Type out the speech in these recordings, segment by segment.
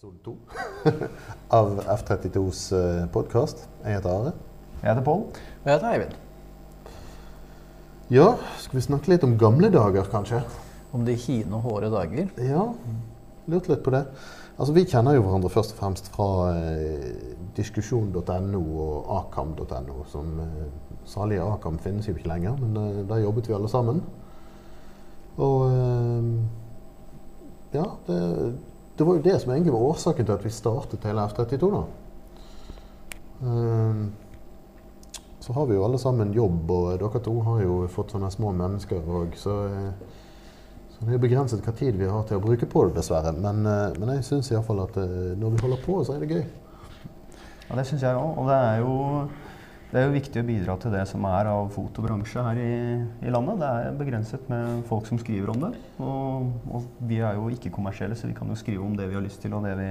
episode to av F32s podkast. Jeg heter Are. Jeg heter Pål. Og jeg heter Eivind. Ja, skal vi snakke litt om gamle dager, kanskje? Om de hine og håre dager. Ja, lurte litt på det. Altså, Vi kjenner jo hverandre først og fremst fra eh, diskusjon.no og akam.no. som eh, Salige Akam finnes jo ikke lenger, men eh, der jobbet vi alle sammen. Og eh, ja, det, det var jo det som egentlig var årsaken til at vi startet hele F32. da. Eh, så har vi jo alle sammen jobb, og dere to har jo fått sånne små mennesker òg, så, eh, så det er jo begrenset hva tid vi har til å bruke på det, dessverre. Men, eh, men jeg syns iallfall at eh, når vi holder på, så er det gøy. Ja, det syns jeg òg. Og det er, jo, det er jo viktig å bidra til det som er av fotobransje her i, i landet. Det er begrenset med folk som skriver om det. Og, og vi er jo ikke kommersielle, så vi kan jo skrive om det vi har lyst til, og det vi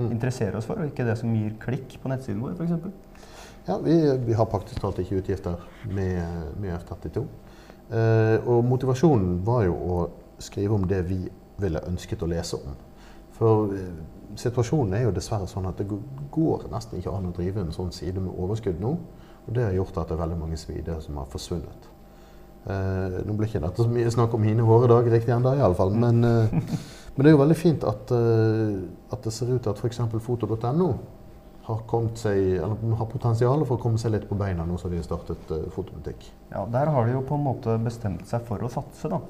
Mm. interesserer oss for, og ikke det som gir klikk på nettsiden vår, f.eks. Ja, vi, vi har praktisk talt ikke utgifter med, med F32. Eh, og motivasjonen var jo å skrive om det vi ville ønsket å lese om. For eh, situasjonen er jo dessverre sånn at det går nesten ikke an å drive en sånn side med overskudd nå. Og det har gjort at det er veldig mange smider som har forsvunnet. Eh, nå blir ikke dette så mye snakk om mine våre dager riktig ennå, iallfall. Men, eh, men det er jo veldig fint at, eh, at det ser ut til at f.eks. foto.no har, seg, har potensial for å komme seg litt på beina nå som de har startet uh, fotobutikk. Ja, der har de jo på en måte bestemt seg for å satse, da.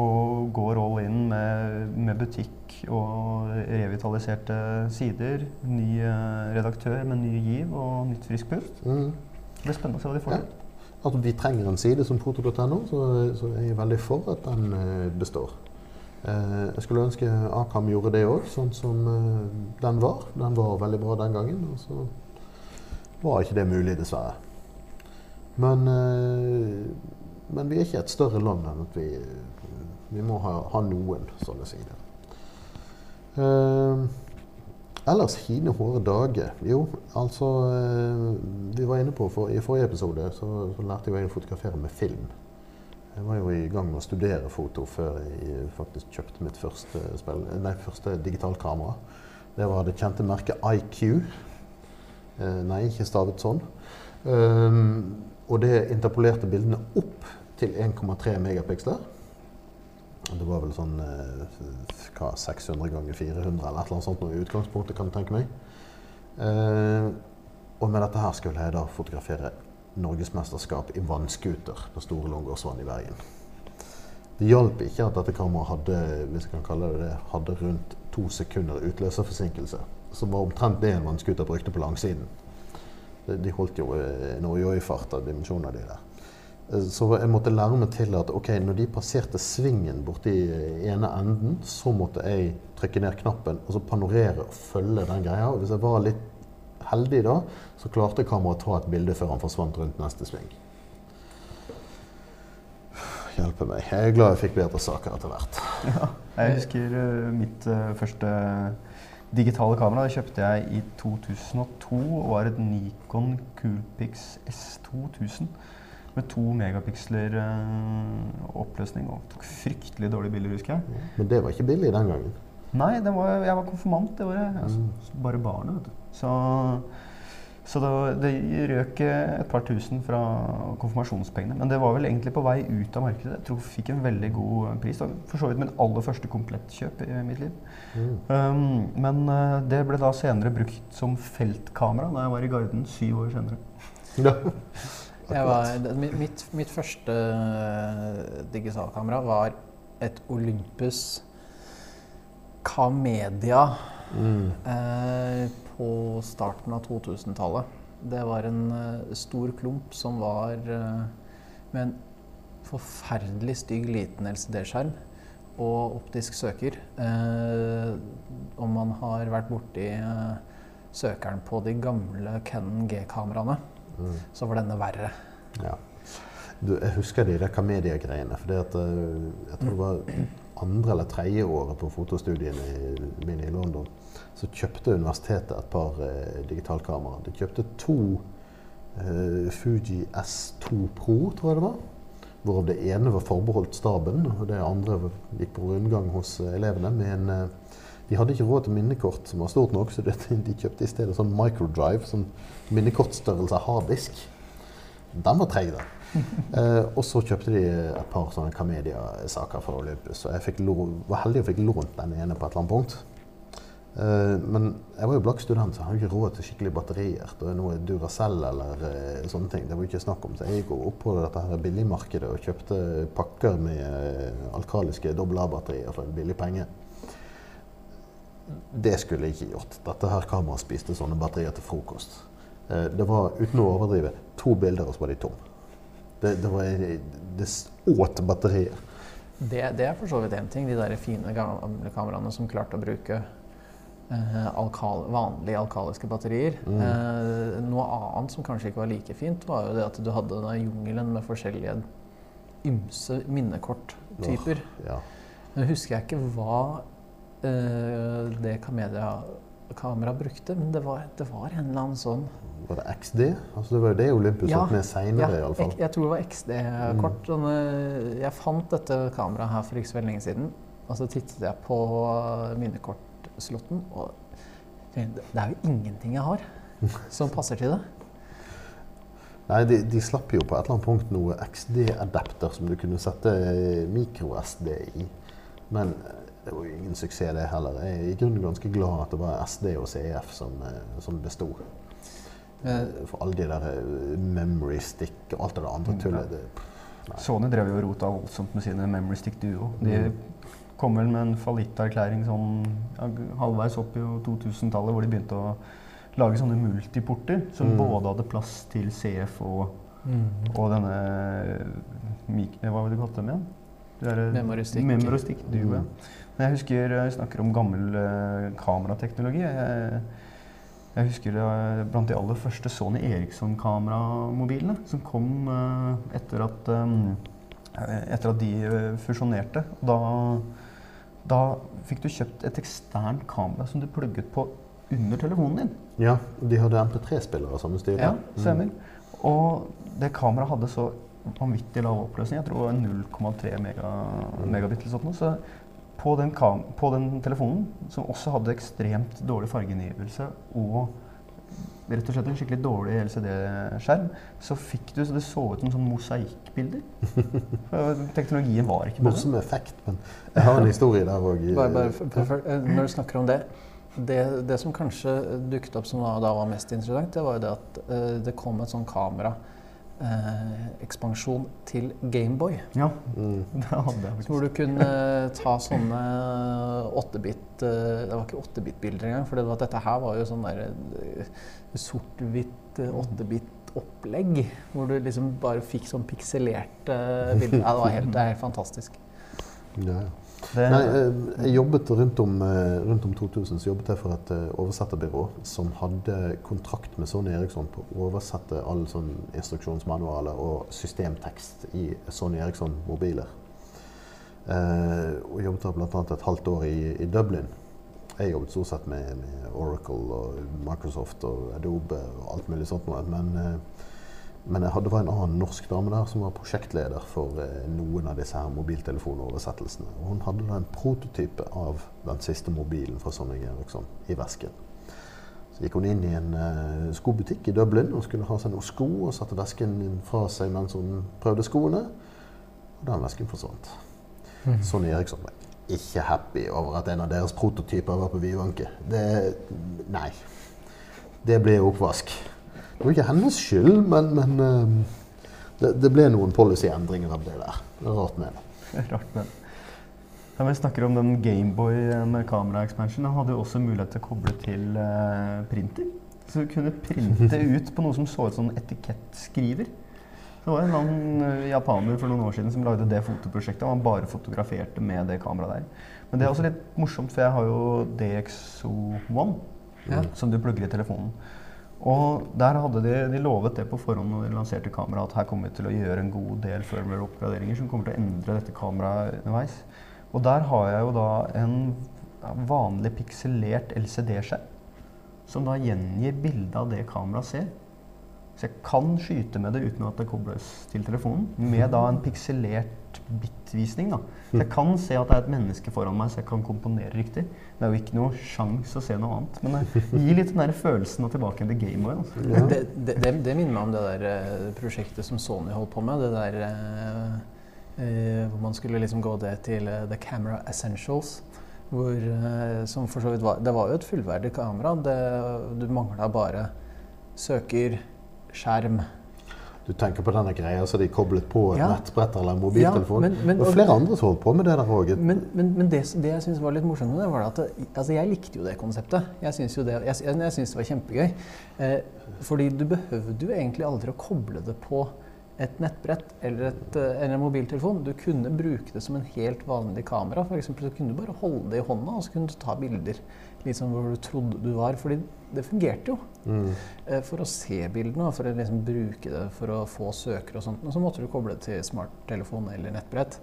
Og går all in med, med butikk og revitaliserte sider. Ny uh, redaktør med ny giv og nytt friskt pust. Mm. Det blir spennende å se hva de får Ja. At vi trenger en side som proto.no, så, så er jeg veldig for at den eh, består. Eh, jeg skulle ønske Akam gjorde det òg, sånn som eh, den var. Den var veldig bra den gangen, og så var ikke det mulig, dessverre. Men, eh, men vi er ikke et større land enn at vi, vi må ha, ha noen sånne sider. Ellers hine hårde dager. Jo, altså eh, Vi var inne på for, I forrige episode så, så lærte jeg å fotografere med film. Jeg var jo i gang med å studere foto før jeg faktisk kjøpte mitt første, spill, nei, første digitalkamera. Det var det kjente merket IQ. Eh, nei, ikke stavet sånn. Um, og det interpolerte bildene opp til 1,3 megapiksler. Det var vel sånn eh, hva, 600 ganger 400 eller et eller annet sånt i utgangspunktet, kan du tenke meg. Eh, og med dette her skulle jeg da fotografere norgesmesterskap i vannskuter på Store Långårdsvann i Bergen. Det hjalp ikke at dette kameraet hadde hvis jeg kan kalle det det, hadde rundt to sekunder utløserforsinkelse. Som var omtrent det en vannskuter brukte på langsiden. De holdt jo eh, en oi-oi-fart av dimensjoner, de der. Eh, Så jeg måtte lære meg til at ok, når de passerte svingen borti ene enden, så måtte jeg trykke ned knappen og så panorere og følge den greia. Og hvis jeg var litt heldig da, så klarte kameraet å ta et bilde før han forsvant rundt neste sving. Hjelpe meg. Jeg er glad jeg fikk bedre saker etter hvert. Jeg husker eh, mitt eh, første digitale kamera. Det kjøpte jeg i 2002 og var et Nikon Coolpix S2000 med to megapiksler uh, oppløsning. Og tok fryktelig dårlige bilder, husker jeg. Men det var ikke billig den gangen. Nei, det var, jeg var konfirmant det året. Altså, bare barnet, vet du. Så, så det, det røk et par tusen fra konfirmasjonspengene. Men det var vel egentlig på vei ut av markedet. Jeg tror jeg fikk en veldig god pris. Da. For så vidt min aller første komplettkjøp i mitt liv. Mm. Um, men eh, det ble da senere brukt som feltkamera da jeg var i Garden syv år senere. Ja. Var, mitt, mitt første eh, digitalkamera var et Olympus Kamedia Mm. eh, på starten av 2000-tallet. Det var en eh, stor klump som var eh, med en forferdelig stygg liten LCD-skjerm og optisk søker. Eh, om man har vært borti eh, søkeren på de gamle Canon G-kameraene, Mm. så var denne verre. Ja. Du, jeg husker de rekamediegreiene. For at, eh, jeg tror det var andre eller tredje året på fotostudiene mine i London, så kjøpte universitetet et par eh, digitalkameraer. De kjøpte to eh, Fuji S2 Pro, tror jeg det var. Hvorav det ene var forbeholdt staben, og det andre gikk på rundgang hos elevene med en eh, De hadde ikke råd til minnekort som var stort nok, så det, de kjøpte i stedet sånn microdrive, sånn minnekortstørrelse harddisk. Den var treig, da. Eh, og så kjøpte de et par sånne Kamedia-saker fra Olympus. Og jeg var heldig og fikk lånt den ene på et eller annet punkt. Eh, men jeg var jo blakk student, så jeg hadde ikke råd til skikkelige batterier. Er noe Duracell eller eh, sånne ting. Det var ikke snakk om. Så jeg gikk opp på dette her billigmarkedet og kjøpte pakker med eh, alkaliske dobbel A-batterier for en billig penge. Det skulle jeg ikke gjort. Dette her kameraet spiste sånne batterier til frokost. Eh, Det var, uten å overdrive, to bilder, og så var de tomme. Det, det, var, det åt batterier. Det, det er for så vidt én ting, de der fine gamle kameraene som klarte å bruke eh, alkal, vanlige alkaliske batterier. Mm. Eh, noe annet som kanskje ikke var like fint, var jo det at du hadde denne jungelen med forskjellige ymse minnekorttyper. Ja. Nå husker jeg ikke hva det Kamedia-kameraet brukte, men det var, det var en eller annen sånn Var det XD? Altså, det var det Olympus Ja, opp med seinere, Ja, iallfall. jeg, jeg tror det var XD-kort. Sånn, eh, Jeg fant dette kameraet her for ikke så veldig lenge siden. Og så tittet jeg på minnekortslotten, og tenkte, det er jo ingenting jeg har som passer til det. Nei, de, de slapp jo på et eller annet punkt noe XD-adapter som du kunne sette mikro-SD i. Men eh, det var jo ingen suksess, det heller. Jeg er i grunnen ganske glad at det var SD og CF som, eh, som besto. Eh, For alle de der eh, memory stick og alt det der andre Mm, tullet. Det, Sony drev jo og rota voldsomt med sine Memory Stick Duo. De Mm. kom vel med en fallitterklæring sånn halvveis opp i 2000-tallet, hvor de begynte å lage sånne multiporter som Mm. både hadde plass til CF og, og denne Hva var det du kalte dem igjen? Memory stick. Memory Stick Duo. Mm. Jeg husker jeg snakker om gammel eh, kamerateknologi. Jeg, jeg husker det blant de aller første Sony Eriksson-kameramobilene som kom eh, etter at eh, etter at de eh, fusjonerte. Da, da fikk du kjøpt et eksternt kamera som du plugget på under telefonen din. ja, de hadde MP3-spillere samme styre. Ja, stemmer. Og det kameraet hadde så vanvittig lav oppløsning. Jeg tror det var 0,3 mega, megabit eller sånt. Så på den, kam på den telefonen, som også hadde ekstremt dårlig fargengivelse og rett og slett en skikkelig dårlig LCD-skjerm, så fikk du så det så ut som sånn mosaikkbilder. Teknologien var ikke bedre. Morsom effekt, men jeg har en historie der òg. Når du snakker om det, det Det som kanskje dukket opp som da da var mest interessant, det var jo det at eh, det kom et sånn kameraekspansjon til Gameboy. Ja, Mm. det hadde jeg Hvor du kunne eh, ta sånne 8-bit eh, Det var ikke 8-bit-bilder engang, for det var, dette her var jo sånn der eh, sort-hvitt eh, 8-bit-opplegg. Hvor du liksom bare fikk sånn pikselerte bilder. Ja, det var helt, det er helt fantastisk. Ja, ja. Det, Nei, eh, jeg jobbet rundt om, eh, rundt om 2000 så jobbet jeg for et eh, oversetterbyrå som hadde kontrakt med Sony Eriksson på å oversette alle sånn instruksjonsmanualer og systemtekst i Sony Eriksson-mobiler. Eh, og jobbet der bl.a. et halvt år i, i Dublin. Jeg jobbet stort sett med, med Oracle og Microsoft og Adobe og alt mulig sånt noe. Men, eh, men jeg hadde, var en annen norsk dame der som var prosjektleder for eh, noen av disse her mobiltelefonoversettelsene. Og hun hadde da en prototype av den siste mobilen fra Sony Eriksson i vesken. Så gikk hun inn i en eh, skobutikk i Dublin og skulle ha seg noen sko, og satte vesken fra seg mens hun prøvde skoene. Og den vesken forsvant. Sonny Eriksson var ikke happy over at en av deres prototyper var på vidvanke. Det Nei. Det ble oppvask. Det var ikke hennes skyld, men, men eh, det, det ble noen policyendringer av det der. Det er rart med det. Rart, med det. Da Vi snakker om den Gameboy med kamera-expansion. Den hadde jo også mulighet til å koble til eh, printer. Så du kunne printe ut på noe som så ut som en etikettskriver. Det var en annen eh, japaner for noen år siden som lagde det fotoprosjektet. og Han bare fotograferte med det kameraet der. Men det er også litt morsomt, for jeg har jo DXO1, Ja. som du plugger i telefonen. Og der hadde de, de lovet det på forhånd når de lanserte kameraet, at her kommer vi til å gjøre en god del firmware-oppgraderinger som kommer til å endre dette kameraet underveis. Og der har jeg jo da en vanlig pikselert LCD-skjerm som da gjengir bildet av det kameraet ser. Så jeg kan skyte med det uten at det kobles til telefonen, med da en pikselert bitvisning. da. Så jeg kan se at det er et menneske foran meg, så jeg kan komponere riktig. Det er jo ikke noe sjans å se noe annet. Men det gir litt den der følelsen av tilbake til Gameboy. Altså. Ja. Det, det, det, det minner meg om det der eh, prosjektet som Sony holdt på med. Det der eh, eh, hvor man skulle liksom gå det til eh, The Camera Essentials. Hvor, eh, som for så vidt var Det var jo et fullverdig kamera. Det, du mangla bare søker, skjerm. Du tenker på denne greia som de koblet på et Ja. nettbrett eller en mobiltelefon. Ja, men- men- var flere andre som holdt på med det der òg. Men, men, men det, det jeg syns var litt morsomt med det, var at det, altså jeg likte jo det konseptet. Jeg syns det, jeg, jeg, synes det var kjempegøy. Eh, fordi du behøvde jo egentlig aldri å koble det på et nettbrett eller, et, eh, eller en mobiltelefon. Du kunne bruke det som en helt vanlig kamera. For eksempel, så kunne du bare holde det i hånda, og så kunne du ta bilder liksom hvor du trodde du var. Fordi det fungerte jo. Mm. Eh, For å se bildene og for å liksom bruke det for å få søkere og sånt, og så måtte du koble det til smarttelefon eller nettbrett.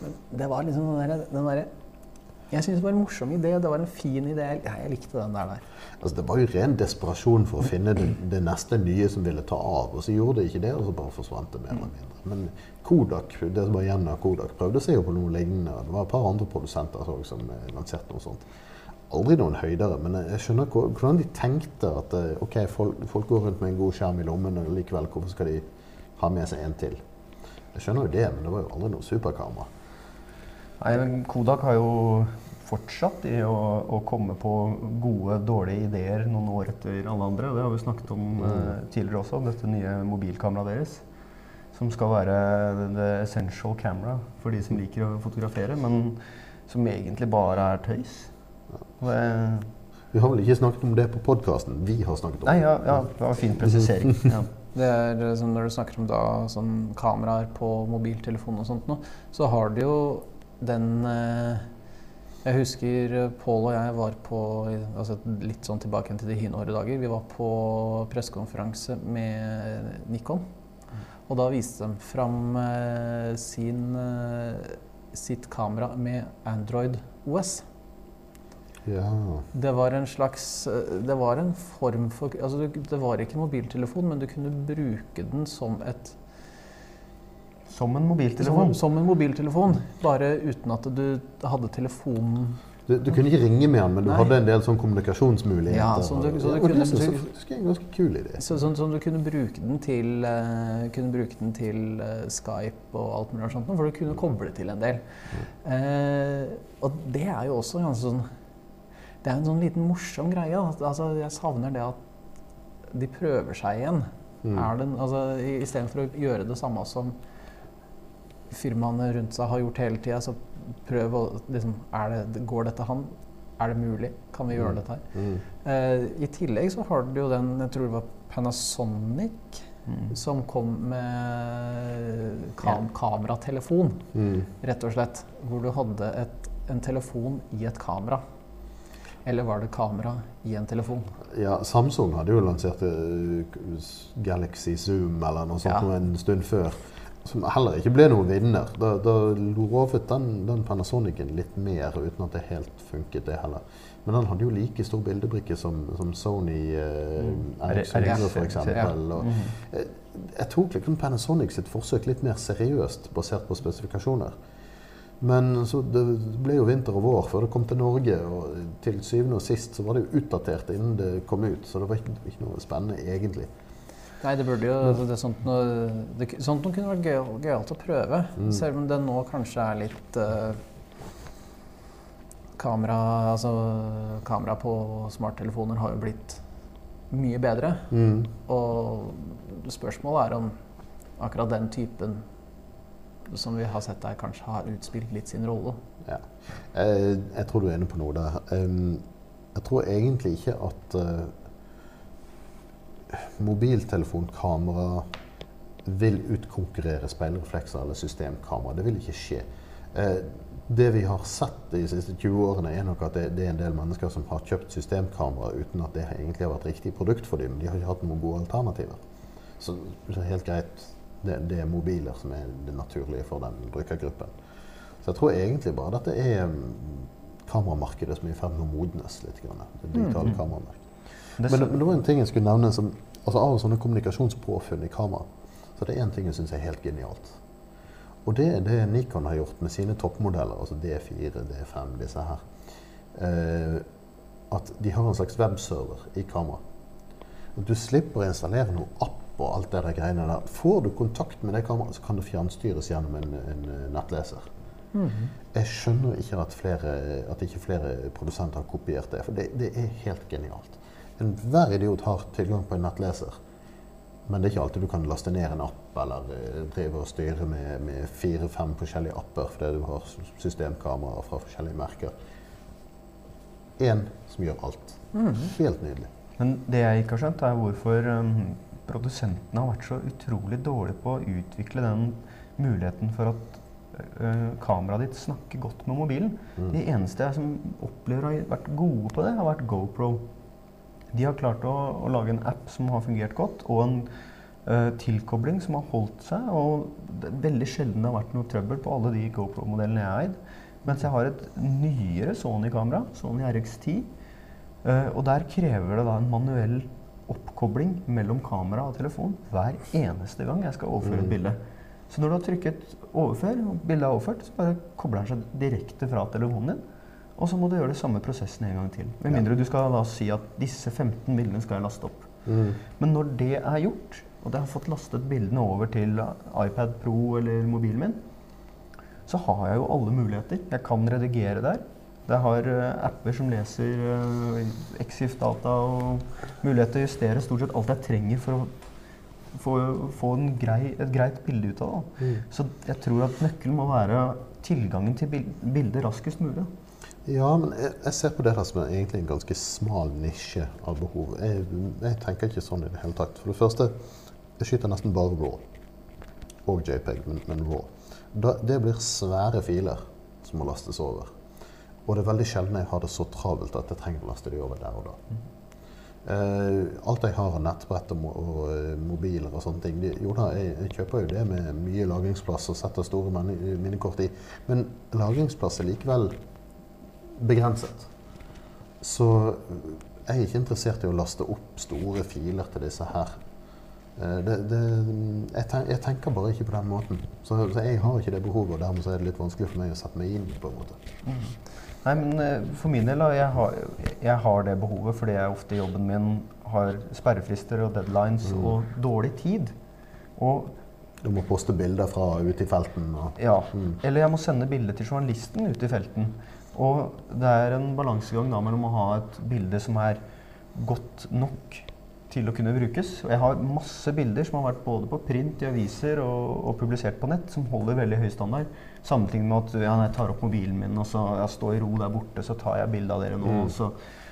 Men det var liksom den derre der, Jeg syns det var en morsom idé. Det var en fin idé. Jeg, jeg likte den der. der. Altså, det var jo ren desperasjon for å finne det, det neste nye som ville ta av. Og så gjorde det ikke det, og så bare forsvant det mer eller mindre. Men Kodak, det som var igjen av Kodak, prøvde seg jo på noe lignende. Det var et par andre produsenter som lanserte noe sånt. Aldri noen høydere, men jeg skjønner hvor- hvordan de tenkte at eh, ok, folk, folk går rundt med en god skjerm i lommen, og likevel hvorfor skal de ha med seg en til? Jeg skjønner jo det, men det var jo aldri noe superkamera. Nei, men Kodak har jo fortsatt i å, å komme på gode, dårlige ideer noen år etter alle andre. Det har vi snakket om eh, tidligere også, dette nye mobilkameraet deres. Som skal være the essential camera for de som liker å fotografere, men som egentlig bare er tøys. Det, Vi har vel ikke snakket om det på podkasten. Vi har snakket om nei, det. ja, ja, det var en fin presisering. Ja. Det er eh, som når du snakker om da, sånn kameraer på mobiltelefon og sånt nå, så har du jo den eh, Jeg husker eh, Pål og jeg var på altså Litt sånn tilbake til de hinåre dager. Vi var på pressekonferanse med Nikon. Og da viste de fram eh, sin, eh, sitt kamera med Android OS. Ja. Det var en slags eh, Det var en form for altså Det var ikke mobiltelefon, men du kunne bruke den som et Som en mobiltelefon. som en mobiltelefon, bare uten at du hadde telefonen Du, du kunne ikke ringe med den, men du Nei. hadde en del sånn kommunikasjonsmuligheter. Ja, som du- så du og kunne- det synes jeg er en ganske kul idé. så, Sånn som du kunne bruke den til uh, Kunne bruke den til uh, Skype og alt mulig sånt, for du kunne koble til en del. Uh, og det er jo også ganske sånn Det er en sånn liten morsom greie. Altså, jeg savner det at de prøver seg igjen. Mm. Er den, altså, i- Istedenfor å gjøre det samme som firmaene rundt seg har gjort hele tida, så prøv å liksom er det, Går dette han? Er det mulig? Kan vi gjøre Mm. dette her? Mm. Eh, I tillegg så har du jo den, jeg tror det var Panasonic, Mm. som kom med kam kameratelefon, Mm. rett og slett. Hvor du hadde et, en telefon i et kamera. Eller var det kamera i en telefon? Ja, Samsung hadde jo lansert eh, Galaxy Zoom eller noe sånt Ja. en stund før. Som heller ikke ble noen vinner. Da, da lovet den, den Panasonicen litt mer, uten at det helt funket, det heller. Men den hadde jo like stor bildebrikke som, som Sony eh, Mm. R600 RX, for eksempel. ja. Og, Mhm. eh, jeg tok liksom Panasonic sitt forsøk litt mer seriøst, basert på spesifikasjoner. Men så det ble jo vinter og vår før det kom til Norge, og til syvende og sist så var det jo utdatert innen det kom ut. Så det var ikke, ikke noe spennende egentlig. Nei, det burde jo det, det er sånt, noe, det, sånt noe kunne vært gøy, å prøve. Mm. Selv om det nå kanskje er litt uh, kamera, altså, kamera på smarttelefoner har jo blitt mye bedre. Mm. Og spørsmålet er om akkurat den typen som vi har sett der, kanskje har utspilt litt sin rolle. Ja. Eh, jeg tror du er inne på noe der. Jeg tror egentlig ikke at eh, mobiltelefonkamera vil utkonkurrere speilreflekser eller systemkamera. Det vil ikke skje. Eh, det vi har sett de siste 20 årene, er nok at det, det er en del mennesker som har kjøpt systemkamera uten at det egentlig har vært riktig produkt for dem. De har ikke hatt noen gode alternativer. Så det er helt greit. Det, det er mobiler som er det naturlige for den brukergruppen. Så jeg tror egentlig bare dette er mm, kameramarkedet som er i ferd med å modnes litt. Grann, det digitale mm. Men, det- men det var en ting jeg skulle nevne som altså Av sånne kommunikasjonspåfunn i kamera, så det er én ting jeg syns er helt genialt. Og det er det Nikon har gjort med sine toppmodeller, altså D4, D5, disse her. Eh, at de har en slags webserver i kamera. At du slipper å installere noen app og alt det der greiene der. Får du kontakt med det kameraet, så kan det fjernstyres gjennom en, en eh, nettleser. Jeg skjønner ikke at, flere, at ikke flere produsenter har kopiert det, for det, det er helt genialt. Enhver idiot har tilgang på en nettleser, men det er ikke alltid du kan laste ned en app eller eh, drive og styre med, med fire-fem forskjellige apper fordi du har systemkameraer fra forskjellige merker. Én som gjør alt. Helt nydelig. Men det jeg ikke har skjønt, er hvorfor um, produsentene har vært så utrolig dårlige på å utvikle den muligheten for at uh, kameraet ditt snakker godt med mobilen. Mm. De eneste jeg som opplever har vært gode på det, har vært GoPro. De har klart å, å lage en app som har fungert godt, og en uh, tilkobling som har holdt seg. Og det veldig sjelden det har vært noe trøbbel på alle de GoPro-modellene jeg har eid. Mens jeg har et nyere Sony-kamera, Sony RX10. uh, og der krever det da en manuell oppkobling mellom kamera og telefon hver eneste gang jeg skal overføre et Mm. bilde. Så når du har trykket 'overfør', og bildet er overført, så bare kobler den seg direkte fra telefonen din. Og så må du gjøre det samme prosessen en gang til. Med mindre du skal da si at disse 15 bildene skal jeg laste opp. Mm. Men når det er gjort, og jeg har fått lastet bildene over til iPad Pro eller mobilen min, så har jeg jo alle muligheter. Jeg kan redigere der. Jeg har eh, apper som leser uh, Exif-data og mulighet til å justere stort sett alt jeg trenger for å få, få grei, et greit bilde ut av det. Mm. Så jeg tror at nøkkelen må være tilgangen til bil bildet raskest mulig. Ja, men jeg, jeg ser på det her som egentlig en ganske smal nisje av behov. Jeg, jeg tenker ikke sånn i det hele tatt. For det første, jeg skyter nesten bare RAW. Og JPEG, men, men RAW. Da, det blir svære filer som må lastes over. Og det er veldig sjelden jeg har det så travelt at jeg trenger å laste de over der og da. Uh, alt jeg har av nettbrett og, og eh, mobiler og sånne ting de, Jo da, jeg, jeg kjøper jo det med mye lagringsplass og setter store minnekort i. Men lagringsplass er likevel begrenset. Så jeg er ikke interessert i å laste opp store filer til disse her. Uh, Det, det, jeg, ten, jeg tenker bare ikke på den måten. Så, så jeg har ikke det behovet, og dermed er det litt vanskelig for meg å sette meg inn på en måte. Nei, men eh, for min del, jeg har, jeg har det behovet fordi jeg ofte i jobben min har sperrefrister og deadlines Mm. og dårlig tid. Og Du må poste bilder fra ute i felten. Og, ja, Mm. eller jeg må sende bilde til journalisten ute i felten. Og det er en balansegang da mellom å ha et bilde som er godt nok til å kunne brukes. Og jeg har masse bilder som har vært både på print i aviser og, og publisert på nett, som holder veldig høy standard. Sammenlignet med at ja, jeg tar opp mobilen min og så jeg står i ro der borte, så tar jeg bilde av dere nå, Mm. og så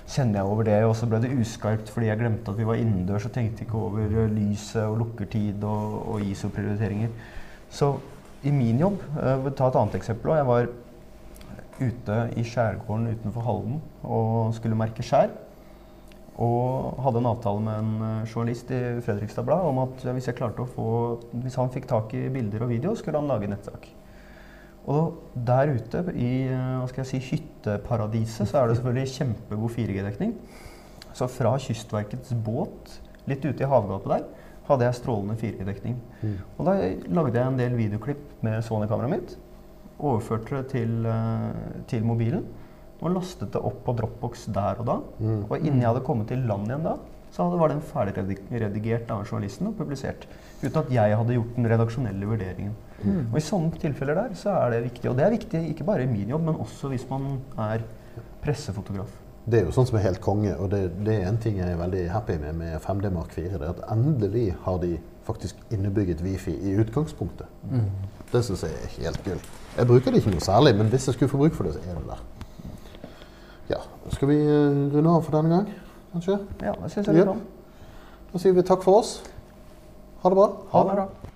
kjenner jeg over det. Og så ble det uskarpt fordi jeg glemte at vi var innendørs og tenkte ikke over eh, lyset og lukkertid og, og ISO-prioriteringer. Så i min jobb eh, Ta et annet eksempel. Jeg var ute i skjærgården utenfor Halden og skulle merke skjær. Og hadde en avtale med en eh, journalist i Fredrikstad Blad om at hvis, få, hvis han fikk tak i bilder og video, skulle han lage nettsak. Og der ute i eh, hva skal jeg si, hytteparadiset så er det selvfølgelig kjempegod 4G-dekning. Så fra Kystverkets båt litt ute i havgapet der hadde jeg strålende 4G-dekning. Mm. Og da lagde jeg en del videoklipp med Sony-kameraet mitt. Overførte det til, eh, til mobilen og lastet det opp på Dropbox der og da. Mm. Og innen jeg hadde kommet til land igjen da, så var den ferdigredigert av journalisten og publisert. Uten at jeg hadde gjort den redaksjonelle vurderingen. Mm. Og i sånne tilfeller der så er det viktig. Og det er viktig ikke bare i min jobb, men også hvis man er pressefotograf. Det er jo sånn som er helt konge, og det, det er en ting jeg er veldig happy med med 5D Mark 4. Det er at endelig har de faktisk innebygget wifi i utgangspunktet. Mm. Det syns jeg er helt gull. Jeg bruker det ikke noe særlig, men hvis jeg skulle få bruk for det, så er det der. Ja, Skal vi eh, runde av for denne gang, kanskje? Ja, det syns jeg er kan. Da sier vi takk for oss. Ha det bra. Ha det bra.